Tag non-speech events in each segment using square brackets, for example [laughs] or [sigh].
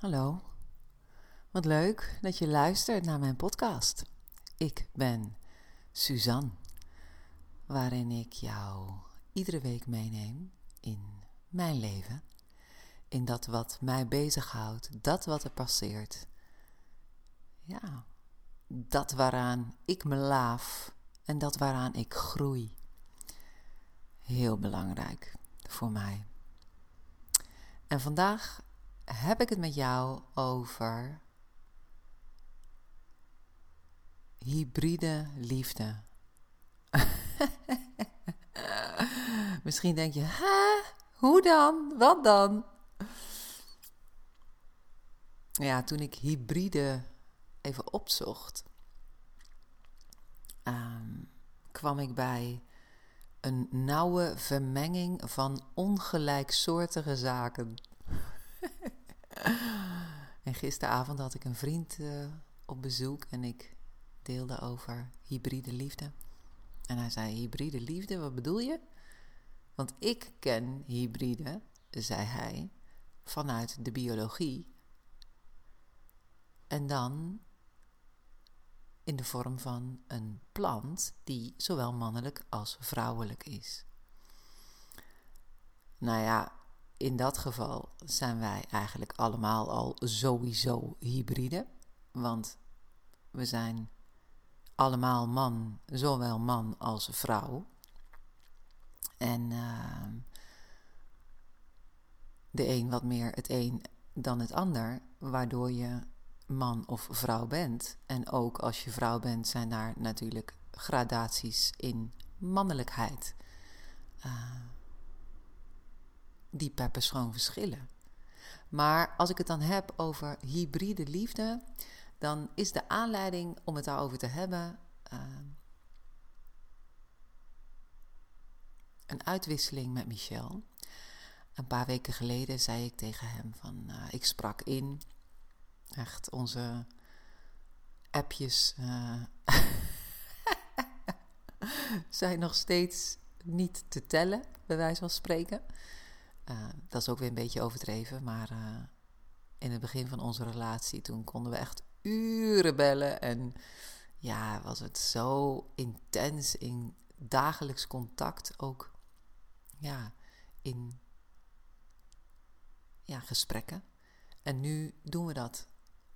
Hallo, wat leuk dat je luistert naar mijn podcast. Ik ben Suzanne, waarin ik jou iedere week meeneem in mijn leven, in dat wat mij bezighoudt, dat wat er passeert. Ja, dat waaraan ik me laaf en dat waaraan ik groei. Heel belangrijk voor mij. En vandaag heb ik het met jou over hybride liefde. [laughs] Misschien denk je? Hoe dan? Wat dan? Ja, toen ik hybride even opzocht, ehm, kwam ik bij een nauwe vermenging van ongelijksoortige zaken. En gisteravond had ik een vriend uh, op bezoek en ik deelde over hybride liefde. En hij zei: Hybride liefde, wat bedoel je? Want ik ken hybride, zei hij, vanuit de biologie. En dan in de vorm van een plant die zowel mannelijk als vrouwelijk is. Nou ja, in dat geval zijn wij eigenlijk allemaal al sowieso hybride. Want we zijn allemaal man, zowel man als vrouw. En uh, de een wat meer het een dan het ander, waardoor je man of vrouw bent. En ook als je vrouw bent, zijn daar natuurlijk gradaties in mannelijkheid. Uh, die per persoon verschillen. Maar als ik het dan heb over hybride liefde, dan is de aanleiding om het daarover te hebben uh, een uitwisseling met Michel. Een paar weken geleden zei ik tegen hem van, uh, ik sprak in, echt onze appjes uh, [laughs] zijn nog steeds niet te tellen, bij wijze van spreken. Uh, dat is ook weer een beetje overdreven, maar uh, in het begin van onze relatie, toen konden we echt uren bellen. En ja, was het zo intens in dagelijks contact, ook ja, in ja, gesprekken. En nu doen we dat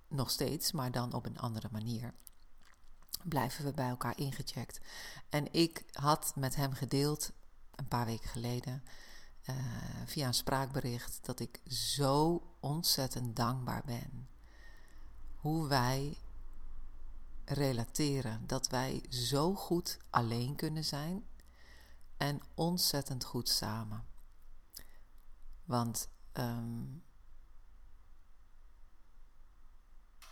nog steeds, maar dan op een andere manier. Blijven we bij elkaar ingecheckt. En ik had met hem gedeeld, een paar weken geleden, uh, via een spraakbericht dat ik zo ontzettend dankbaar ben. Hoe wij relateren, dat wij zo goed alleen kunnen zijn en ontzettend goed samen. Want um,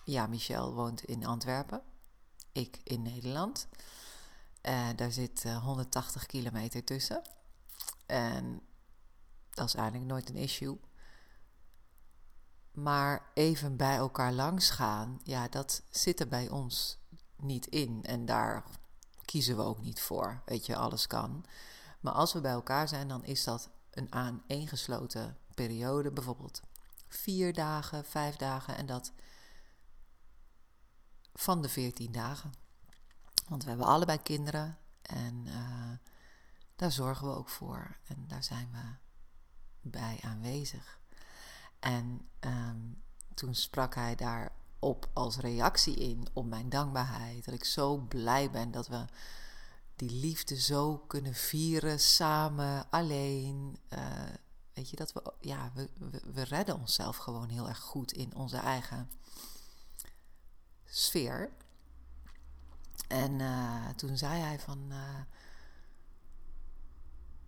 ja, Michel woont in Antwerpen, ik in Nederland. Uh, daar zit uh, 180 kilometer tussen. En dat is eigenlijk nooit een issue. Maar even bij elkaar langs gaan, ja, dat zit er bij ons niet in. En daar kiezen we ook niet voor. Weet je, alles kan. Maar als we bij elkaar zijn, dan is dat een aaneengesloten periode. Bijvoorbeeld vier dagen, vijf dagen en dat van de veertien dagen. Want we hebben allebei kinderen en uh, daar zorgen we ook voor. En daar zijn we bij aanwezig. En um, toen sprak hij daarop als reactie in op mijn dankbaarheid. Dat ik zo blij ben dat we die liefde zo kunnen vieren samen, alleen. Uh, weet je, dat we, ja, we, we, redden onszelf gewoon heel erg goed in onze eigen sfeer. En uh, toen zei hij van, uh,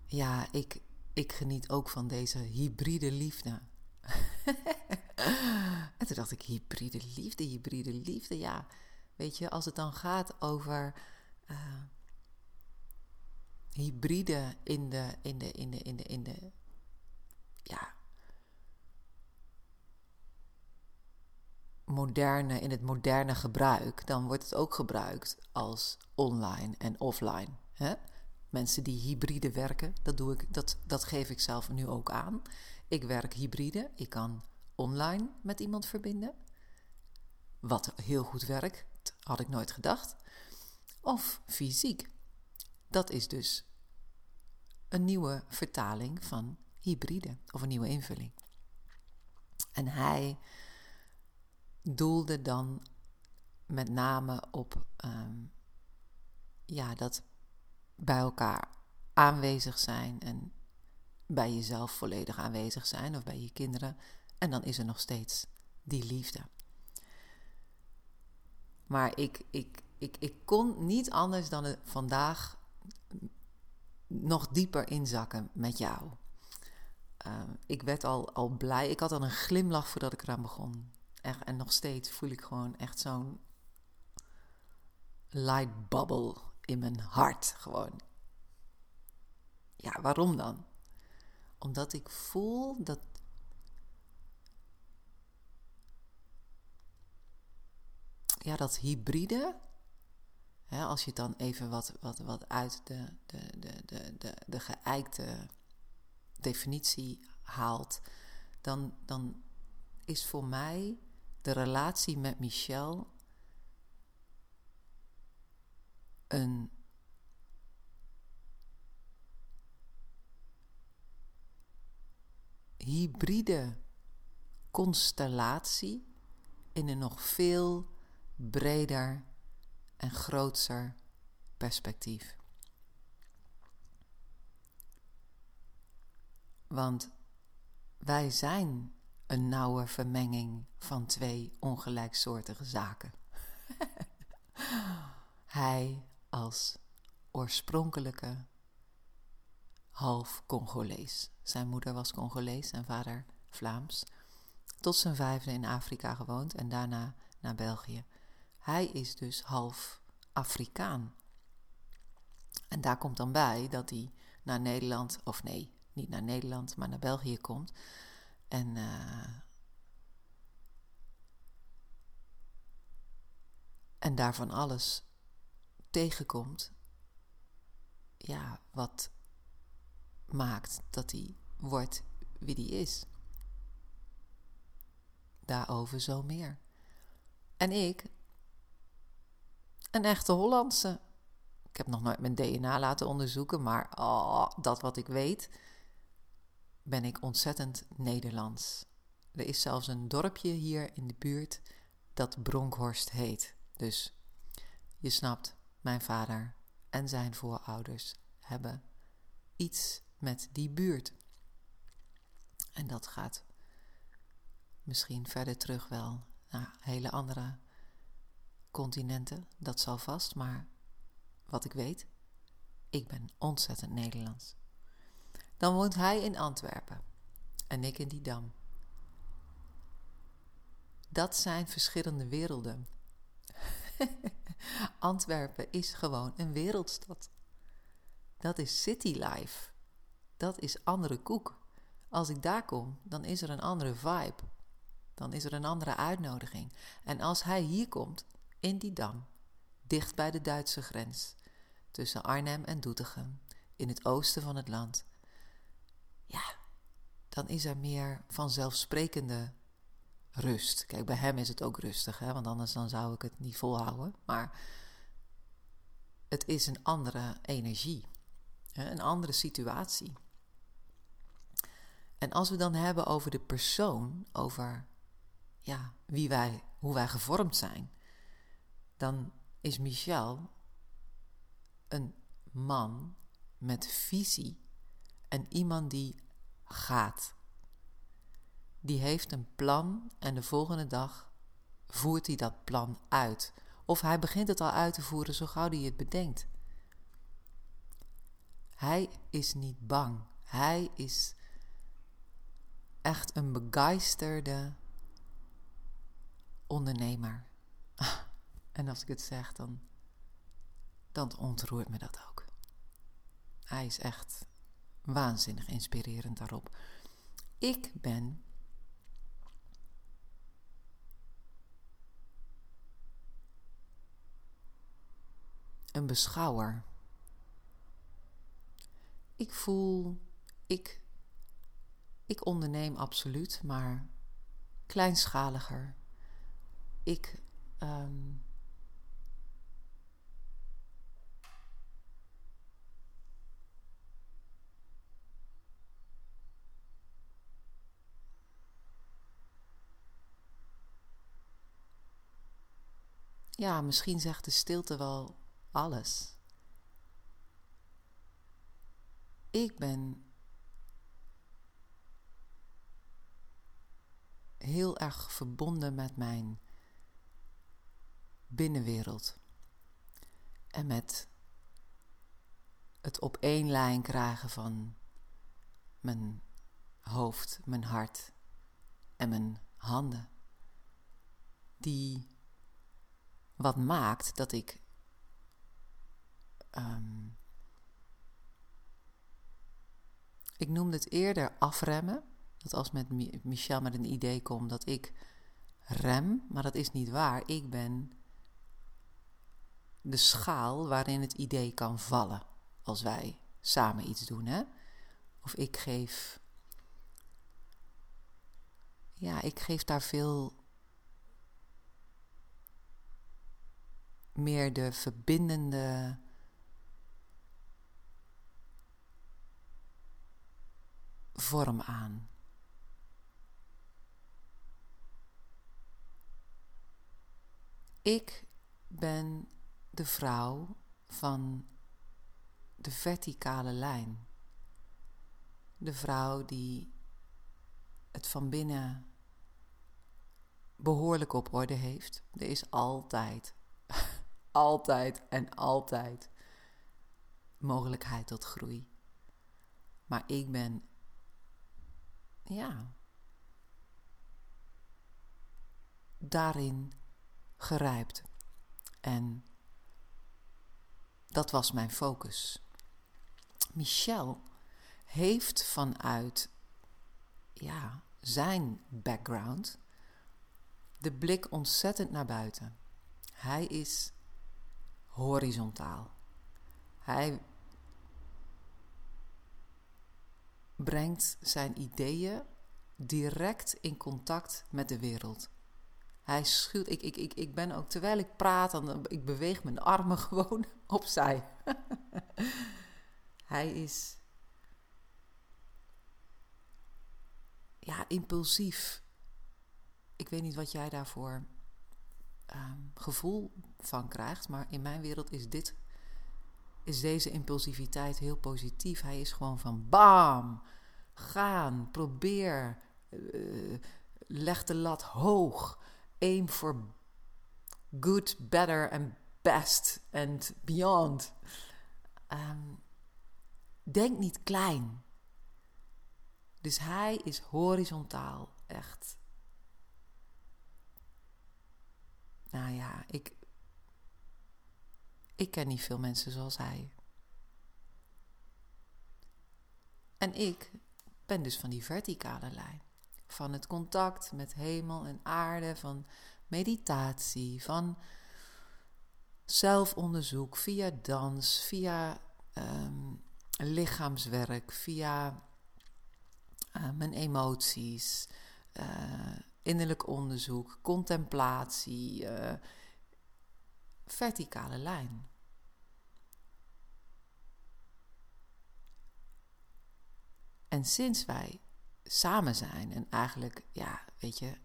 ja, ik, ik geniet ook van deze hybride liefde. [laughs] en toen dacht ik, hybride liefde, hybride liefde, ja. Weet je, als het dan gaat over uh, hybride in de, in de, in de, in de, in de, ja, moderne, in het moderne gebruik, dan wordt het ook gebruikt als online en offline. Hè? Mensen die hybride werken, dat, doe ik, dat, dat geef ik zelf nu ook aan. Ik werk hybride. Ik kan online met iemand verbinden. Wat heel goed werkt, had ik nooit gedacht. Of fysiek. Dat is dus een nieuwe vertaling van hybride of een nieuwe invulling. En hij doelde dan met name op ehm, ja, dat bij elkaar aanwezig zijn en bij jezelf volledig aanwezig zijn of bij je kinderen. En dan is er nog steeds die liefde. Maar ik, ik, ik, ik kon niet anders dan vandaag nog dieper inzakken met jou. Ehm, ik werd al, al blij. Ik had al een glimlach voordat ik eraan begon. Echt, en nog steeds voel ik gewoon echt zo'n light bubble in mijn hart. Gewoon. Ja, waarom dan? Omdat ik voel dat. Ja, dat hybride. Hè, als je het dan even wat, wat, wat uit de, de, de, de, de, de geëikte definitie haalt, dan, dan is voor mij de relatie met Michel een hybride constellatie in een nog veel breder en groter perspectief. Want wij zijn een nauwe vermenging van twee ongelijksoortige zaken. [laughs] Hij als oorspronkelijke half Congolees. Zijn moeder was Congolees en vader Vlaams. Tot zijn vijfde in Afrika gewoond en daarna naar België. Hij is dus half Afrikaan. En daar komt dan bij dat hij naar Nederland, of nee, niet naar Nederland, maar naar België komt. En uh, en daarvan alles tegenkomt, ja, wat maakt dat hij wordt wie hij is. Daarover zo meer. En ik, een echte Hollandse. Ik heb nog nooit mijn DNA laten onderzoeken, maar oh, dat wat ik weet, ben ik ontzettend Nederlands. Er is zelfs een dorpje hier in de buurt dat Bronkhorst heet. Dus je snapt, mijn vader en zijn voorouders hebben iets met die buurt. En dat gaat misschien verder terug wel naar hele andere continenten. Dat zal vast, maar wat ik weet, ik ben ontzettend Nederlands. Dan woont hij in Antwerpen en ik in die dam. Dat zijn verschillende werelden. [laughs] Antwerpen is gewoon een wereldstad. Dat is city life. Dat is andere koek. Als ik daar kom, dan is er een andere vibe. Dan is er een andere uitnodiging. En als hij hier komt, in die dam, dicht bij de Duitse grens, tussen Arnhem en Doetinchem, in het oosten van het land, ja, dan is er meer vanzelfsprekende rust. Kijk, bij hem is het ook rustig, hè? want anders dan zou ik het niet volhouden. Maar het is een andere energie, hè? een andere situatie. En als we dan hebben over de persoon, over ja, wie wij, hoe wij gevormd zijn, dan is Michel een man met visie en iemand die gaat. Die heeft een plan en de volgende dag voert hij dat plan uit. Of hij begint het al uit te voeren zo gauw hij het bedenkt. Hij is niet bang. Hij is echt een begeisterde ondernemer. [laughs] En als ik het zeg, dan, dan ontroert me dat ook. Hij is echt waanzinnig inspirerend daarop. Ik ben een beschouwer. Ik voel, ik, ik onderneem absoluut, maar kleinschaliger. Ik ehm, ja, misschien zegt de stilte wel alles. Ik ben heel erg verbonden met mijn binnenwereld. En met het op één lijn krijgen van mijn hoofd, mijn hart en mijn handen. Die wat maakt dat ik um, ik noemde het eerder afremmen. Dat als met Michel met een idee komt dat ik rem, maar dat is niet waar. Ik ben de schaal waarin het idee kan vallen als wij samen iets doen. Hè? Of ik geef. Ja, ik geef daar veel meer de verbindende. Vorm aan. Ik ben de vrouw van de verticale lijn. De vrouw die het van binnen behoorlijk op orde heeft. Er is altijd, [laughs] altijd en altijd mogelijkheid tot groei. Maar ik ben, ja, daarin gerijpt. En dat was mijn focus. Michel heeft vanuit ja, zijn background de blik ontzettend naar buiten. Hij is horizontaal. Hij brengt zijn ideeën direct in contact met de wereld. Hij schuwt. Ik, ik, ik, ik ben ook, terwijl ik praat, dan, ik beweeg mijn armen [laughs] gewoon opzij. [laughs] Hij is. Ja, impulsief. Ik weet niet wat jij daarvoor ehm, gevoel van krijgt, maar in mijn wereld is dit. Is deze impulsiviteit heel positief. Hij is gewoon van bam, gaan, probeer, uh, leg de lat hoog aim for good, better and best and beyond. Um, denk niet klein. Dus hij is horizontaal, echt. Nou ja, ik, ik ken niet veel mensen zoals hij. En ik ben dus van die verticale lijn van het contact met hemel en aarde, van meditatie, van zelfonderzoek via dans, via ehm, lichaamswerk, via uh, mijn emoties, uh, innerlijk onderzoek, contemplatie, uh, verticale lijn. En sinds wij samen zijn. En eigenlijk, ja, weet je.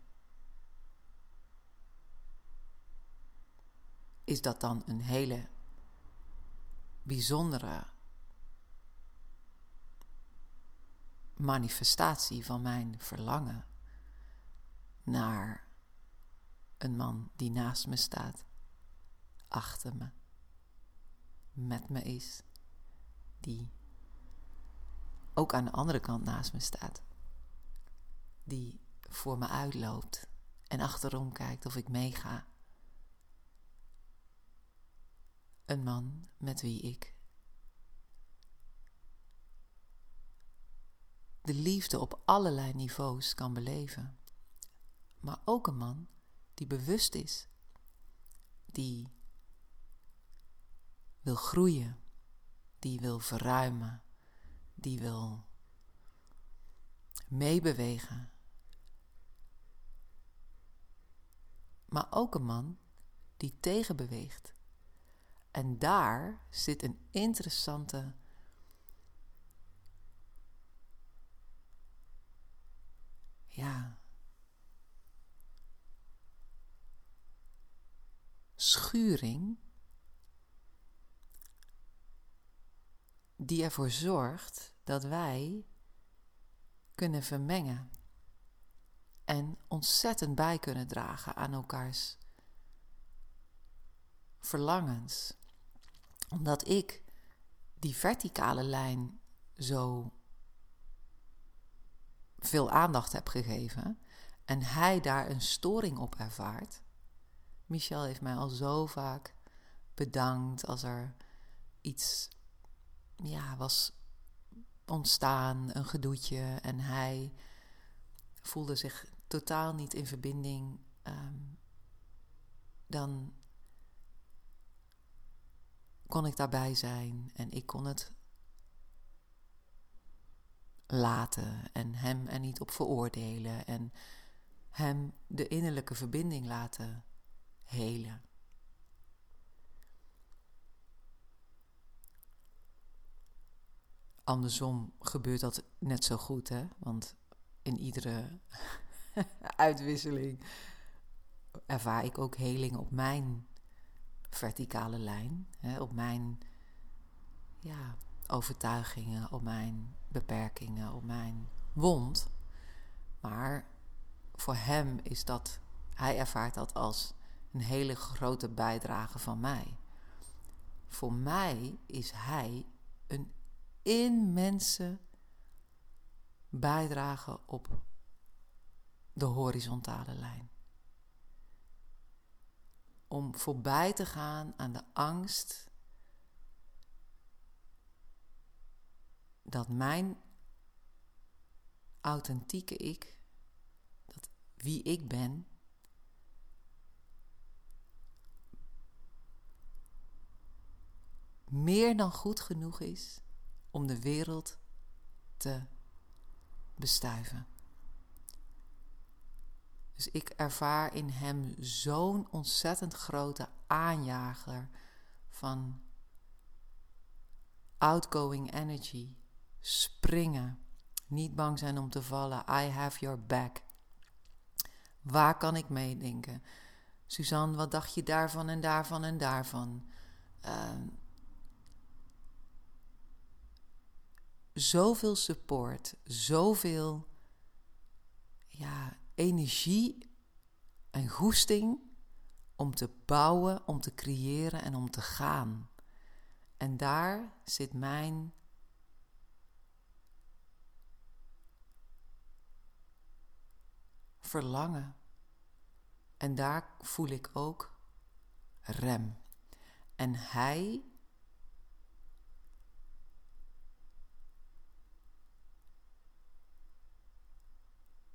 Is dat dan een hele bijzondere manifestatie van mijn verlangen naar een man die naast me staat, achter me, met me is, die ook aan de andere kant naast me staat die voor me uitloopt en achterom kijkt of ik meega. Een man met wie ik de liefde op allerlei niveaus kan beleven. Maar ook een man die bewust is, die wil groeien, die wil verruimen, die wil meebewegen maar ook een man die tegenbeweegt. En daar zit een interessante ja, schuring die ervoor zorgt dat wij kunnen vermengen en ontzettend bij kunnen dragen aan elkaars verlangens. Omdat ik die verticale lijn zo veel aandacht heb gegeven en hij daar een storing op ervaart. Michel heeft mij al zo vaak bedankt als er iets ja, was ontstaan, een gedoetje en hij voelde zich totaal niet in verbinding. Ehm, dan kon ik daarbij zijn en ik kon het laten en hem er niet op veroordelen en hem de innerlijke verbinding laten helen. Andersom gebeurt dat net zo goed, hè? Want in iedere [laughs] uitwisseling ervaar ik ook heling op mijn verticale lijn, hè? op mijn ja, overtuigingen, op mijn beperkingen, op mijn wond. Maar voor hem is dat, hij ervaart dat als een hele grote bijdrage van mij. Voor mij is hij een immense bijdrage op de horizontale lijn. Om voorbij te gaan aan de angst dat mijn authentieke ik, dat wie ik ben, meer dan goed genoeg is om de wereld te bestuiven. Dus ik ervaar in hem zo'n ontzettend grote aanjager van outgoing energy, springen, niet bang zijn om te vallen. I have your back. Waar kan ik meedenken? Suzanne, wat dacht je daarvan en daarvan en daarvan? Uh, zoveel support, zoveel ja, energie en goesting om te bouwen, om te creëren en om te gaan. En daar zit mijn verlangen. En daar voel ik ook rem. En hij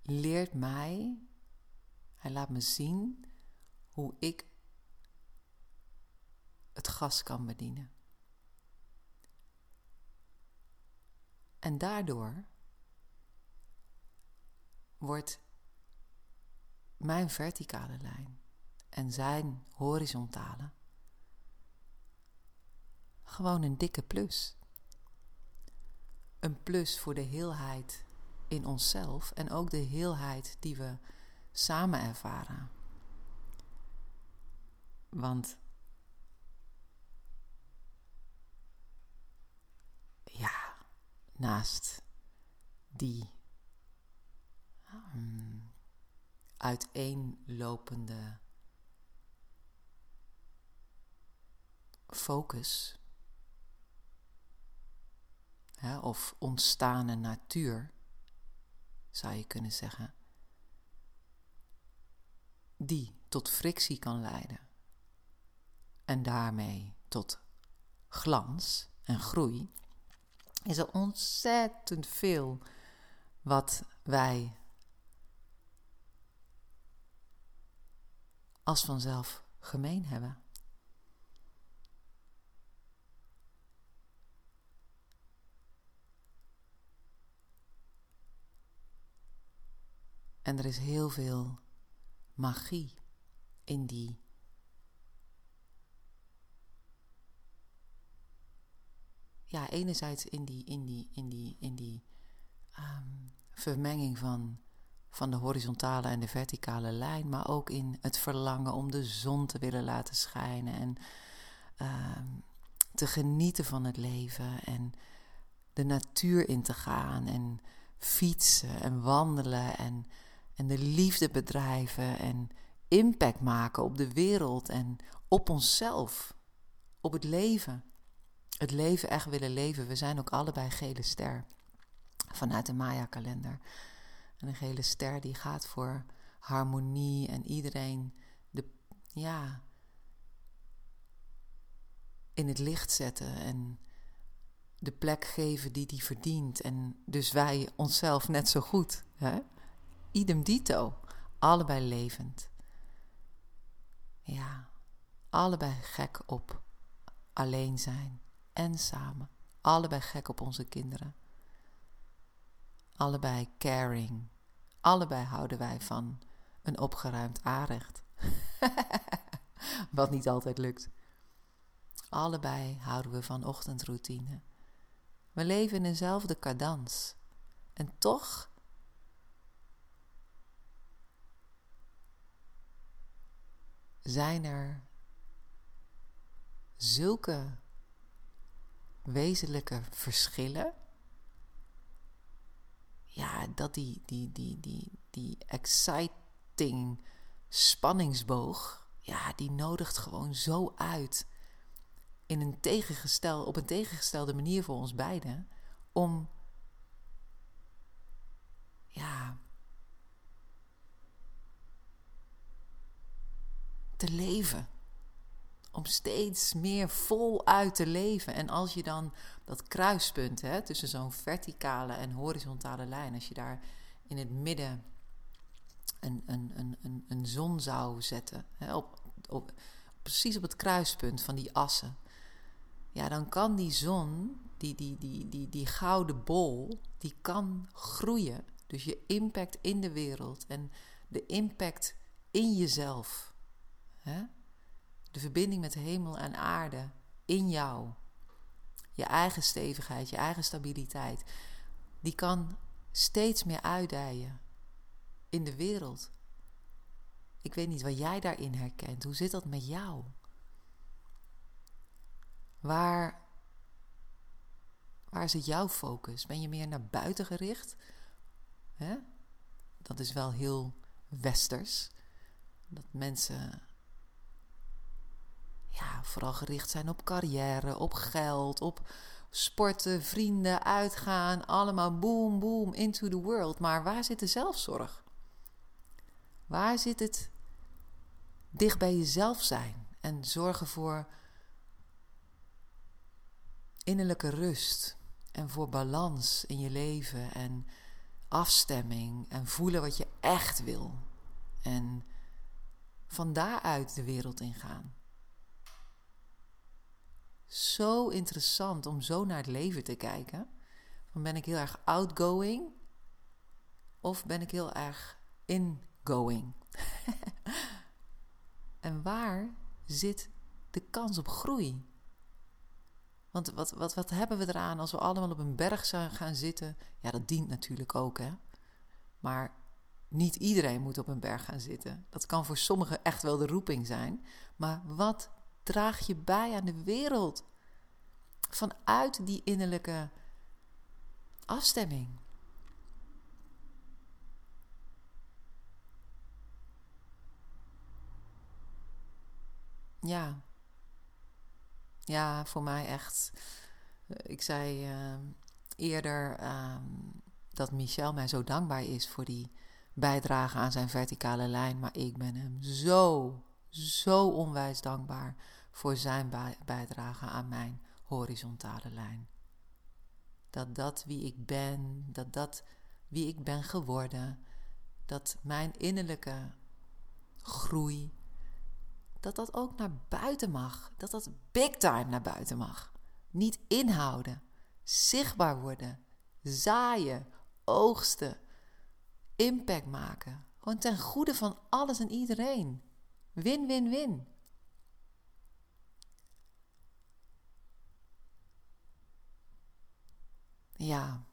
leert mij, hij laat me zien hoe ik het gas kan bedienen. En daardoor wordt mijn verticale lijn en zijn horizontale gewoon een dikke plus. Een plus voor de heelheid in onszelf en ook de heelheid die we samen ervaren. Want ja, naast die um, uiteenlopende focus hè, of ontstane natuur, zou je kunnen zeggen, die tot frictie kan leiden en daarmee tot glans en groei, is er ontzettend veel wat wij als vanzelf gemeen hebben. En er is heel veel magie in die ja, enerzijds in die, in die, in die, in die ehm, vermenging van, van de horizontale en de verticale lijn, maar ook in het verlangen om de zon te willen laten schijnen en ehm, te genieten van het leven en de natuur in te gaan en fietsen en wandelen en, en de liefde bedrijven en impact maken op de wereld en op onszelf, op het leven. Het leven echt willen leven. We zijn ook allebei gele ster vanuit de Maya-kalender. En een gele ster die gaat voor harmonie en iedereen de, ja, in het licht zetten en de plek geven die die verdient. En dus wij onszelf net zo goed. Hè? Idem dito. Allebei levend. Ja, allebei gek op alleen zijn en samen. Allebei gek op onze kinderen. Allebei caring. Allebei houden wij van een opgeruimd aanrecht. [laughs] Wat niet altijd lukt. Allebei houden we van ochtendroutine. We leven in dezelfde cadans. En toch zijn er zulke wezenlijke verschillen. Ja, dat die, die, die, die, die exciting spanningsboog, ja, die nodigt gewoon zo uit in een tegengestel, op een tegengestelde manier voor ons beiden om ja, te leven. Om steeds meer voluit te leven. En als je dan dat kruispunt hè, tussen zo'n verticale en horizontale lijn, als je daar in het midden een, een, een, een, een zon zou zetten, hè, op, op, precies op het kruispunt van die assen ja, dan kan die zon, die, die, die, die, die gouden bol, die kan groeien. Dus je impact in de wereld en de impact in jezelf. Hè? De verbinding met hemel en aarde in jou. Je eigen stevigheid, je eigen stabiliteit. Die kan steeds meer uitdijen in de wereld. Ik weet niet wat jij daarin herkent. Hoe zit dat met jou? Waar, waar zit jouw focus? Ben je meer naar buiten gericht? Hè? Dat is wel heel westers. Dat mensen ja, vooral gericht zijn op carrière, op geld, op sporten, vrienden, uitgaan. Allemaal boom, boom, into the world. Maar waar zit de zelfzorg? Waar zit het dicht bij jezelf zijn en zorgen voor innerlijke rust en voor balans in je leven en afstemming en voelen wat je echt wil. En van daaruit de wereld ingaan. Zo interessant om zo naar het leven te kijken. Dan ben ik heel erg outgoing of ben ik heel erg ingoing? [laughs] en waar zit de kans op groei? Want wat, wat, wat hebben we eraan als we allemaal op een berg gaan zitten? Ja, dat dient natuurlijk ook, hè. Maar niet iedereen moet op een berg gaan zitten. Dat kan voor sommigen echt wel de roeping zijn. Maar wat draag je bij aan de wereld? Vanuit die innerlijke afstemming. Ja, ja, voor mij echt. Eh, ik zei uh, eerder uh, dat Michel mij zo dankbaar is voor die bijdrage aan zijn verticale lijn. Maar ik ben hem zo, zo onwijs dankbaar voor zijn bijdrage aan mijn horizontale lijn. Dat dat wie ik ben, dat dat wie ik ben geworden, dat mijn innerlijke groei, dat dat ook naar buiten mag. Dat dat big time naar buiten mag. Niet inhouden, zichtbaar worden, zaaien, oogsten, impact maken. Gewoon ten goede van alles en iedereen. Win, win, win. Ja.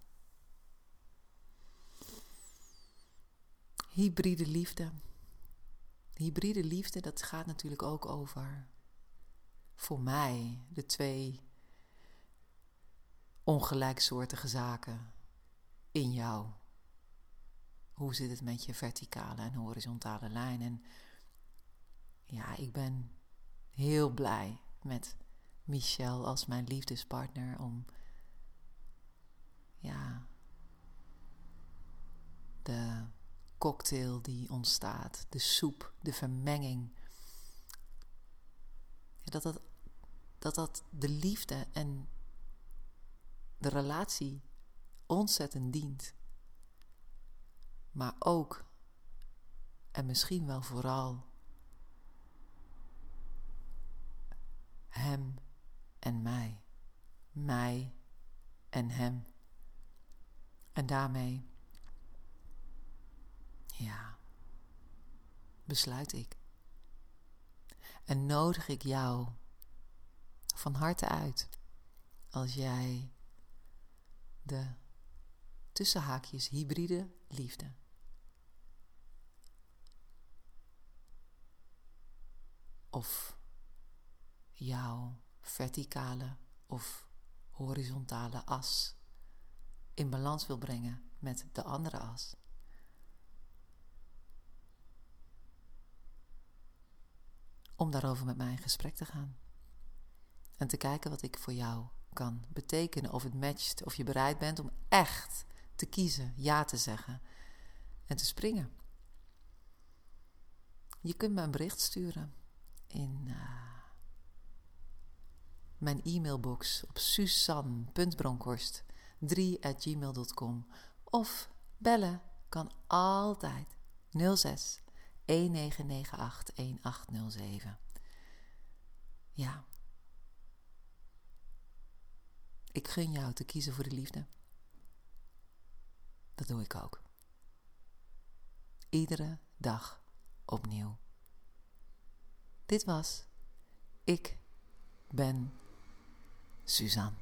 Hybride liefde. Hybride liefde, dat gaat natuurlijk ook over voor mij de twee ongelijksoortige zaken in jou. Hoe zit het met je verticale en horizontale lijn? En ja, ik ben heel blij met Michel als mijn liefdespartner om ja, de cocktail die ontstaat, de soep, de vermenging. dat, dat, dat dat de liefde en de relatie ontzettend dient. Maar ook, en misschien wel vooral, hem en mij. Mij en hem. En daarmee, ja, besluit ik. En nodig ik jou van harte uit als jij de tussenhaakjes hybride liefde. Of jouw verticale of horizontale as in balans wil brengen met de andere as. Om daarover met mij in gesprek te gaan. En te kijken wat ik voor jou kan betekenen. Of het matcht, of je bereid bent om echt te kiezen, ja te zeggen en te springen. Je kunt me een bericht sturen in uh, mijn e-mailbox op susan.bronkhorst 3@gmail.com of bellen kan altijd 06 1998 1807. Ja. Ik gun jou te kiezen voor de liefde. Dat doe ik ook. Iedere dag opnieuw. Dit was Ik ben Suzanne.